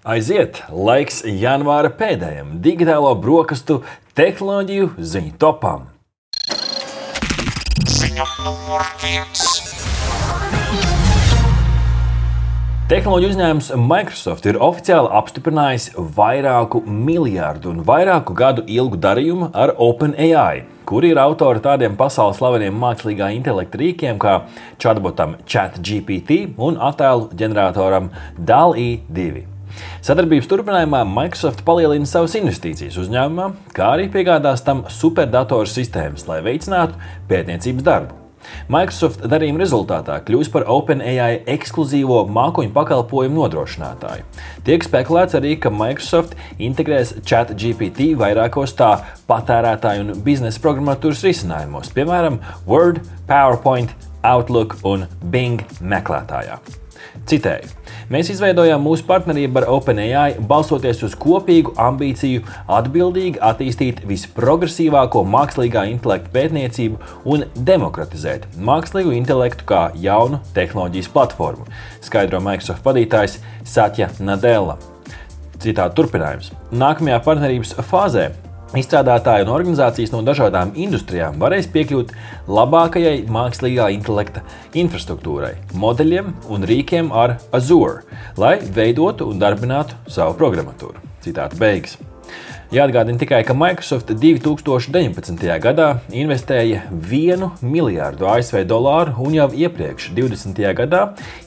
Aiziet, laiks janvāra pēdējiem digitālo brokastu tehnoloģiju ziņu topam. Tehnoloģiju uzņēmums Microsoft ir oficiāli apstiprinājis vairāku miljardu un vairāku gadu ilgu darījumu ar OpenAI, kur ir autori tādiem pasaules slaveniem mākslīgā intelekta rīkiem kā chatbotam ChatGPT un attēlu ģeneratoram DALI 2. Sadarbības turpinājumā Microsoft palielina savas investīcijas uzņēmumā, kā arī piegādās tam superdatoru sistēmas, lai veicinātu pētniecības darbu. Microsoft darījuma rezultātā kļūs par OpenAI ekskluzīvo mākoņu pakalpojumu nodrošinātāju. Tiek spekulēts arī, ka Microsoft integrēs ChatGPT vairākos tā patērētāju un biznesa programmatūras risinājumos, piemēram, Word, PowerPoint, Outlook un Bing meklētājā. Citēju: Mēs izveidojām mūsu partnerību ar OpenAI balstoties uz kopīgu ambīciju atbildīgi attīstīt visprogresīvāko mākslīgā intelektu pētniecību un demokratizēt mākslīgo intelektu kā jaunu tehnoloģijas platformu, skaidro Microsoft vadītājs Satya Nadella. Citāta turpinājums. Nākamajā partnerības fāzē Izstrādātāji un organizācijas no dažādām industrijām varēs piekļūt labākajai mākslīgā intelekta infrastruktūrai, modeļiem un rīkiem ar Azure, lai veidotu un darbinātu savu programmatūru. Citāta beigas. Jāatgādina tikai, ka Microsoft 2019. gadā investēja 1 miljārdu ASV dolāru un jau iepriekš, 20. gadā,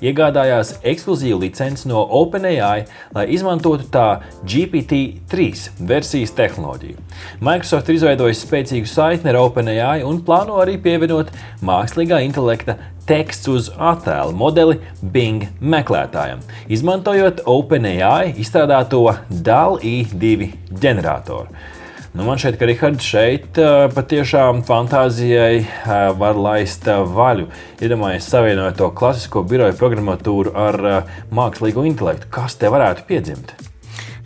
iegādājās ekskluzīvu licenci no OpenAI, lai izmantotu tā GPT-3 versijas tehnoloģiju. Microsoft ir izveidojis spēcīgu saikni ar OpenAI un plāno arī pievienot mākslīgā intelekta teksts uz attēlu modeli Bing meklētājam, izmantojot OpenAI izstrādāto DAL-E2 ģeneratoru. Nu, man šķiet, ka Rihards šeit uh, patiešām fantāzijai uh, var laist uh, vaļu. Iedomājieties, savienojot to klasisko biroju programmatūru ar mākslīgo intelektu. Kas te varētu piedzimt?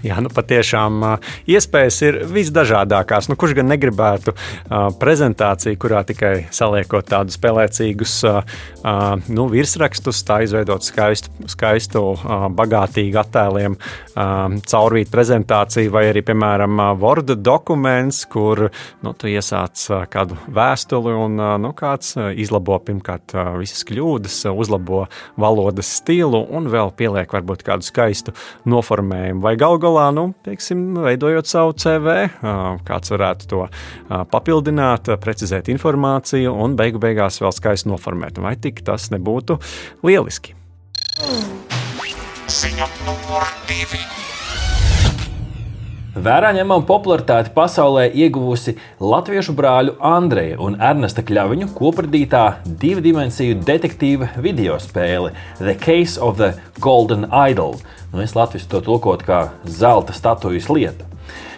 Jā, nu patiešām iespējas ir visdažādākās. Nu, kurš gan negribētu prezentāciju, kurā tikai saliekot tādus spēlēcīgus nu, virsrakstus, tā izveidot skaistu, skaistu bagātīgu attēliem, caurvīt prezentāciju, vai arī, piemēram, Word dokuments, kur nu, tu iesāc kādu vēstuli un nu, kāds izlabo pirmkārt visas kļūdas, uzlabo valodas stilu un vēl pieliek varbūt kādu skaistu noformējumu vai galvā galā, nu, teiksim, veidojot savu CV, kāds varētu to papildināt, precizēt informāciju un beigu beigās vēl skaisti noformēt. Vai tik tas nebūtu lieliski? Ziņa numur divi. Vērā ņemama popularitāti pasaulē ieguvusi latviešu brāļu Andreja un Ernesta Kļaviņu kopradītā divu dimensiju detektīva video spēle The Case of the Golden Idol. Nu, es latviešu to tulkotu kā zelta statujas lieta.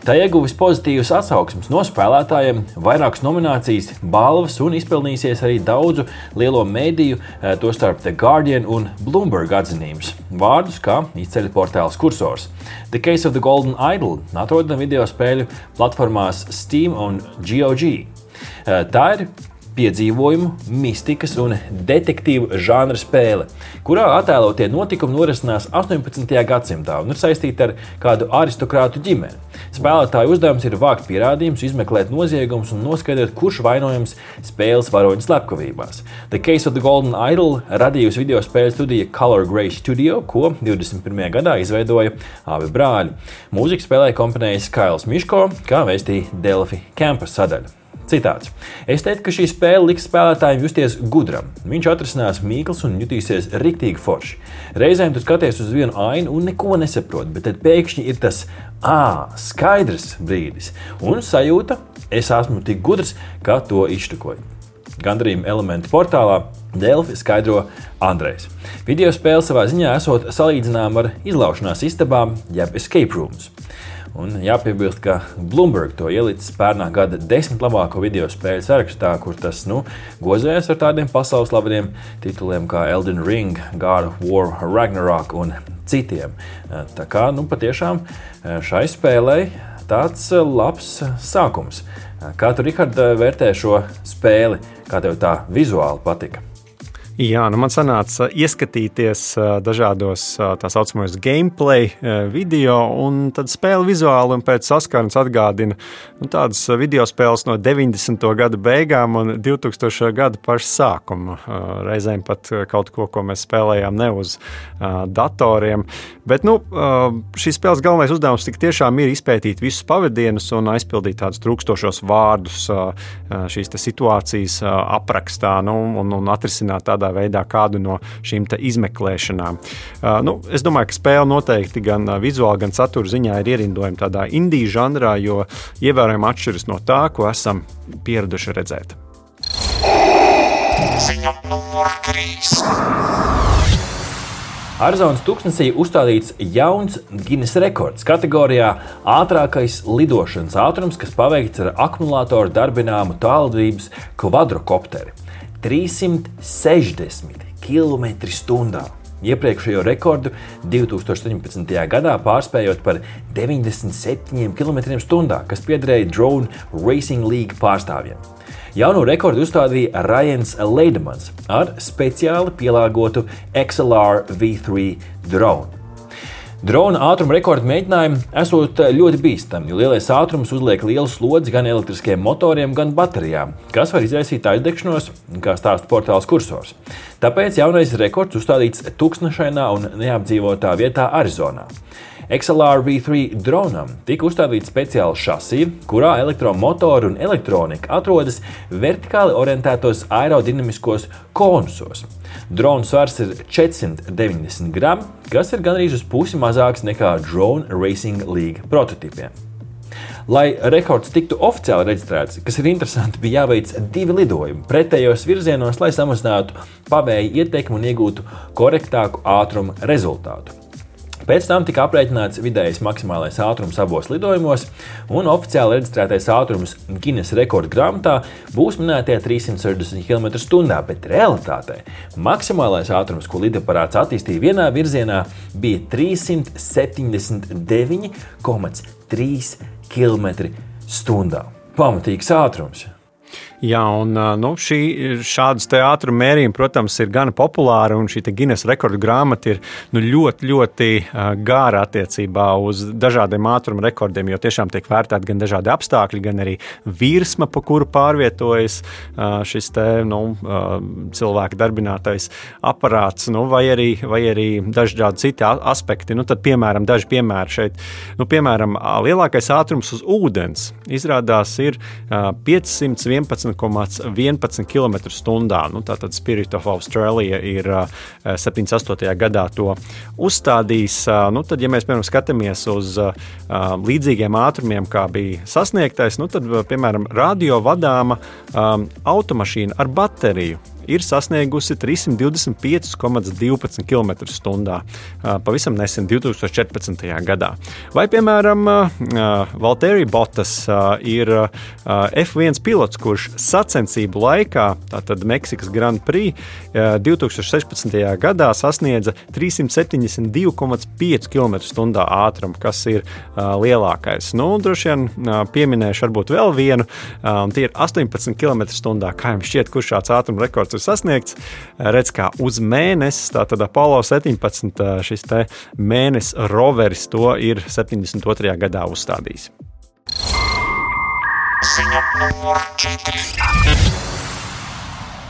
Tā ieguvis pozitīvas atsauksmes no spēlētājiem, vairākas nominācijas, balvas un izpelnījusies arī daudzu lielo mediju, eh, tostarp The Guardian un Bloomberg atzinības. Vārdus kā izceļ portāls kursors. The Case of the Golden Idol atrodama video spēļu platformās Steam un GOG. Eh, tā ir piedzīvojumu, mistikas un detektīvu žanra spēle, kurā attēlotie notikumi norisinās 18. gadsimtā un ir saistīti ar kādu aristokrātu ģimeni. Spēlētāju uzdevums ir vākt pierādījumus, izmeklēt noziegumus un noskaidrot, kurš vainojams spēles varoņu slepkavībās. The Case of the Golden Idol radījusi video spēļu studija Color Grey Studio, ko 21. gadā izveidoja abi brāļi. Mūziku spēlē komponējis Kails Miško, kā vēstīja Delphi Campus sadaļa. Citāts. Es teiktu, ka šī spēle liks spēlētājiem justies gudram. Viņš atrisinās mīklas un jutīsies riktīgi forši. Reizēm tu skaties uz vienu ainu un neko nesaproti, bet tad pēkšņi ir tas ah, skaidrs brīdis un sajūta, es esmu tik gudrs, ka to iztukoju. Gandrījuma elementu portālā Delfi skaidro Andrejs. Video spēle savā ziņā esot salīdzināma ar izlaušanās istabām, jeb escape rooms. Un jāpiebilst, ka Bloomberg to ielicis pērnā gada desmit labāko video spēļu sarakstā, kur tas nu, gozējas ar tādiem pasaules slaveniem tituliem kā Elden Ring, God of War, Ragnarok un citiem. Tā kā nu, patiešām šai spēlei tāds labs sākums. Kā tu, Rihard, vērtē šo spēli, kā tev tā vizuāli patika? Jā, nu man sanāca ieskatīties dažādos tā saucamajos gameplay video, un tad spēle vizuāli un pēc saskarnes atgādina nu, tādas video spēles no 90. gada beigām un 2000. gada paša sākuma. Reizēm pat kaut ko, ko mēs spēlējām ne uz datoriem. Bet nu, šīs spēles galvenais uzdevums tik tiešām ir izpētīt visus pavadienus un aizpildīt tādus trūkstošos vārdus šīs situācijas aprakstā nu, un, un atrisināt tādā tādā veidā kādu no šīm izmeklēšanām. Uh, nu, es domāju, ka spēle noteikti gan uh, vizuāli, gan satura ziņā ir ierindojama tādā indiju žanrā, jo ievērojami atšķiras no tā, ko esam pieraduši redzēt. Ziņa numur 3. Arizonas tūkstnesī uzstādīts jauns Guinness rekords kategorijā ātrākais lidošanas ātrums, kas paveikts ar akumulātoru darbināmu tālredzības kvadrokopteri. 360 km/h. Iepriekšējo rekordu 2017. gadā pārspējot par 97 km/h, kas piederēja Drone Racing League pārstāvjiem. Jauno rekordu uzstādīja Ryans Leidemans ar speciāli pielāgotu XLR V3 dronu. Drona ātruma rekorda mēģinājumi esot ļoti bīstami, jo lielais ātrums uzliek lielu slodzi gan elektriskiem motoriem, gan baterijām, kas var izraisīt aizdegšanos, kā stāsta portāls kursors. Tāpēc jaunais rekords uzstādīts tūkstošainā un neapdzīvotā vietā Arizonā. XLR V3 dronam tika uzstādīta speciāla šasija, kurā elektromotori un elektronika atrodas vertikāli orientētos aerodinamiskos konusos. Drona svars ir 490 gramu, kas ir gandrīz uz pusi mazāks nekā Drone Racing League prototipiem. Lai rekords tiktu oficiāli reģistrēts, kas ir interesanti, bija jāveic divi lidojumi pretējos virzienos, lai samazinātu pavēju ietekmi un iegūtu korektāku ātruma rezultātu. Pēc tam tika aprēķināts vidējais maksimālais ātrums abos lidojumos, un oficiāli reģistrētais ātrums Guinness rekorda grāmatā būs minētie 360 km/h, bet realitātē maksimālais ātrums, ko lidaparāts attīstīja vienā virzienā, bija 379,3 km/h. Pamatīgs ātrums! Jā, un nu, šī, šādas ātruma mērījumi, protams, ir gan populāri, un šī Guinness rekordu grāmata ir nu, ļoti, ļoti gāra attiecībā uz dažādiem ātruma rekordiem, jo tiešām tiek vērtēti gan dažādi apstākļi, gan arī virsma, pa kuru pārvietojas šis te, nu, cilvēka darbinātais aparāts, nu, vai, arī, vai arī dažādi citi aspekti. Nu, tad, piemēram, daži piemēri šeit, nu, piemēram, lielākais ātrums uz ūdens izrādās ir 511 11,11 km/h. Nu, tātad Spirit of Australia ir 78. gadā to uzstādījis. Nu, tad, ja mēs piemēram skatāmies uz līdzīgiem ātrumiem, kā bija sasniegtais, nu, tad, piemēram, radio vadāma automašīna ar bateriju ir sasniegusi 325,12 km/h. Pavisam nesen, 2014. gadā. Vai, piemēram, Valtteri Bottas ir F1 pilots, kurš sacensību laikā, tātad Meksikas Grand Prix 2016. gadā sasniedza 372,5 km/h ātrumu, kas ir lielākais. Nu, droši vien pieminēšu varbūt vēl vienu, un tie ir 18 km/h. Kā jums šķiet, kurš šāds ātruma rekords ir sasniegts. Redz, kā uz mēnesi, tātad Apollo 17, šis mēnesis roveris to ir 72. gadā uzstādījis. Ziņa numur 4.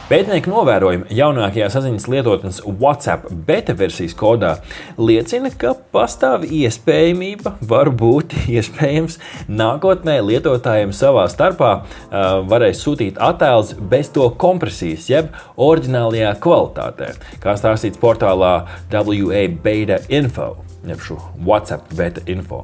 Pētnieku novērojumi jaunākajā saziņas lietotnes WhatsApp beta versijas kodā liecina, ka pastāv iespējamība, varbūt iespējams, nākotnē lietotājiem savā starpā uh, varēs sūtīt attēlus bez to kompresijas, jeb oriģinālajā kvalitātē, kā stāstīts portālā WA Beta Info jeb šo WhatsApp beta info.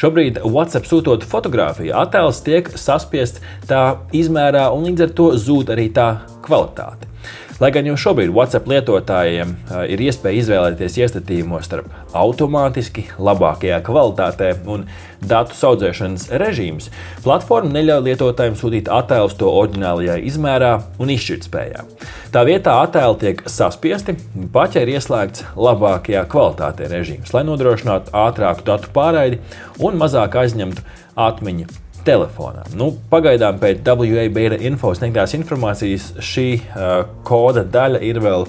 Šobrīd WhatsApp sūtot fotografiju, attēls tiek saspiests tā izmērā, un līdz ar to zūd arī tā kvalitāte. Lai gan jau šobrīd WhatsApp lietotājiem ir iespēja izvēlēties iestatījumos starp automātiski, labākajā kvalitātē un datu audzēšanas režīmus, platforma neļauj lietotājiem sūtīt attēlus to oriģinālajā izmērā un izšķirtspējā. Tā vietā attēli tiek saspiesti, paķē ir ieslēgts labākajā kvalitātē režīms, lai nodrošinātu ātrāku datu pārraidi un mazāk aizņemtu atmiņu telefonā. Nu, pagaidām pēc WA beta info sniegtās informācijas šī uh, koda daļa ir vēl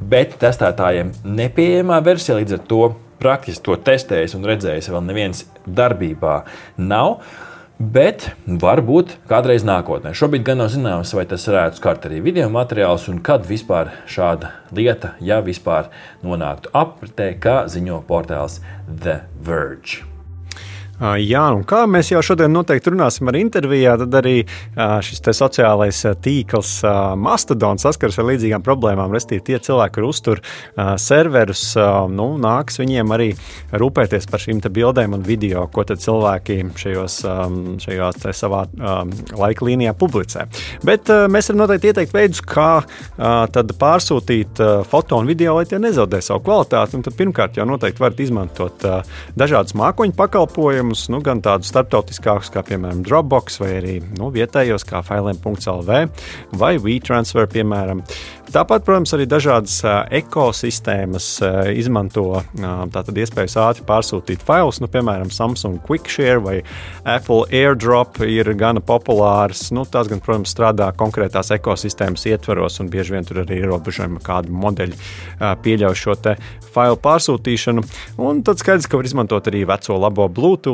beta testētājiem nepieejamā versija, līdz ar to praktiski to testējis un redzējis, vēl neviens darbībā nav. Bet varbūt kādreiz nākotnē. Šobrīd gan nav zināms, vai tas varētu skart arī video materiālus un kad vispār šāda lieta, ja vispār nonāktu apritē, kā ziņo portāls The Verge. Jā, un kā mēs jau šodien noteikti runāsim ar intervijā, tad arī šis sociālais tīkls Mastodon saskaras ar līdzīgām problēmām. Restīvi, tie cilvēki, kur uztur serverus, nu, nāks viņiem arī rūpēties par šīm bildēm un video, ko cilvēki šajos, šajos savā laika līnijā publicē. Bet mēs varam noteikti ieteikt veidus, kā pārsūtīt foto un video, lai tie nezaudē savu kvalitāti. Un tad pirmkārt jau noteikti varat izmantot dažādus mākoņu pakalpojumus pakalpojumus, nu, gan tādus starptautiskākus, kā piemēram Dropbox, vai arī nu, vietējos, kā Filem.CLV vai WeTransfer, piemēram. Tāpat, protams, arī dažādas ekosistēmas izmanto tātad iespējas ātri pārsūtīt failus, nu, piemēram, Samsung QuickShare vai Apple AirDrop ir gana populāras. Nu, tās gan, protams, strādā konkrētās ekosistēmas ietvaros, un bieži vien tur arī ir ierobežojumi, kādi modeļi pieļauj šo failu pārsūtīšanu. Un tad skaidrs, ka var izmantot arī veco labo Bluetooth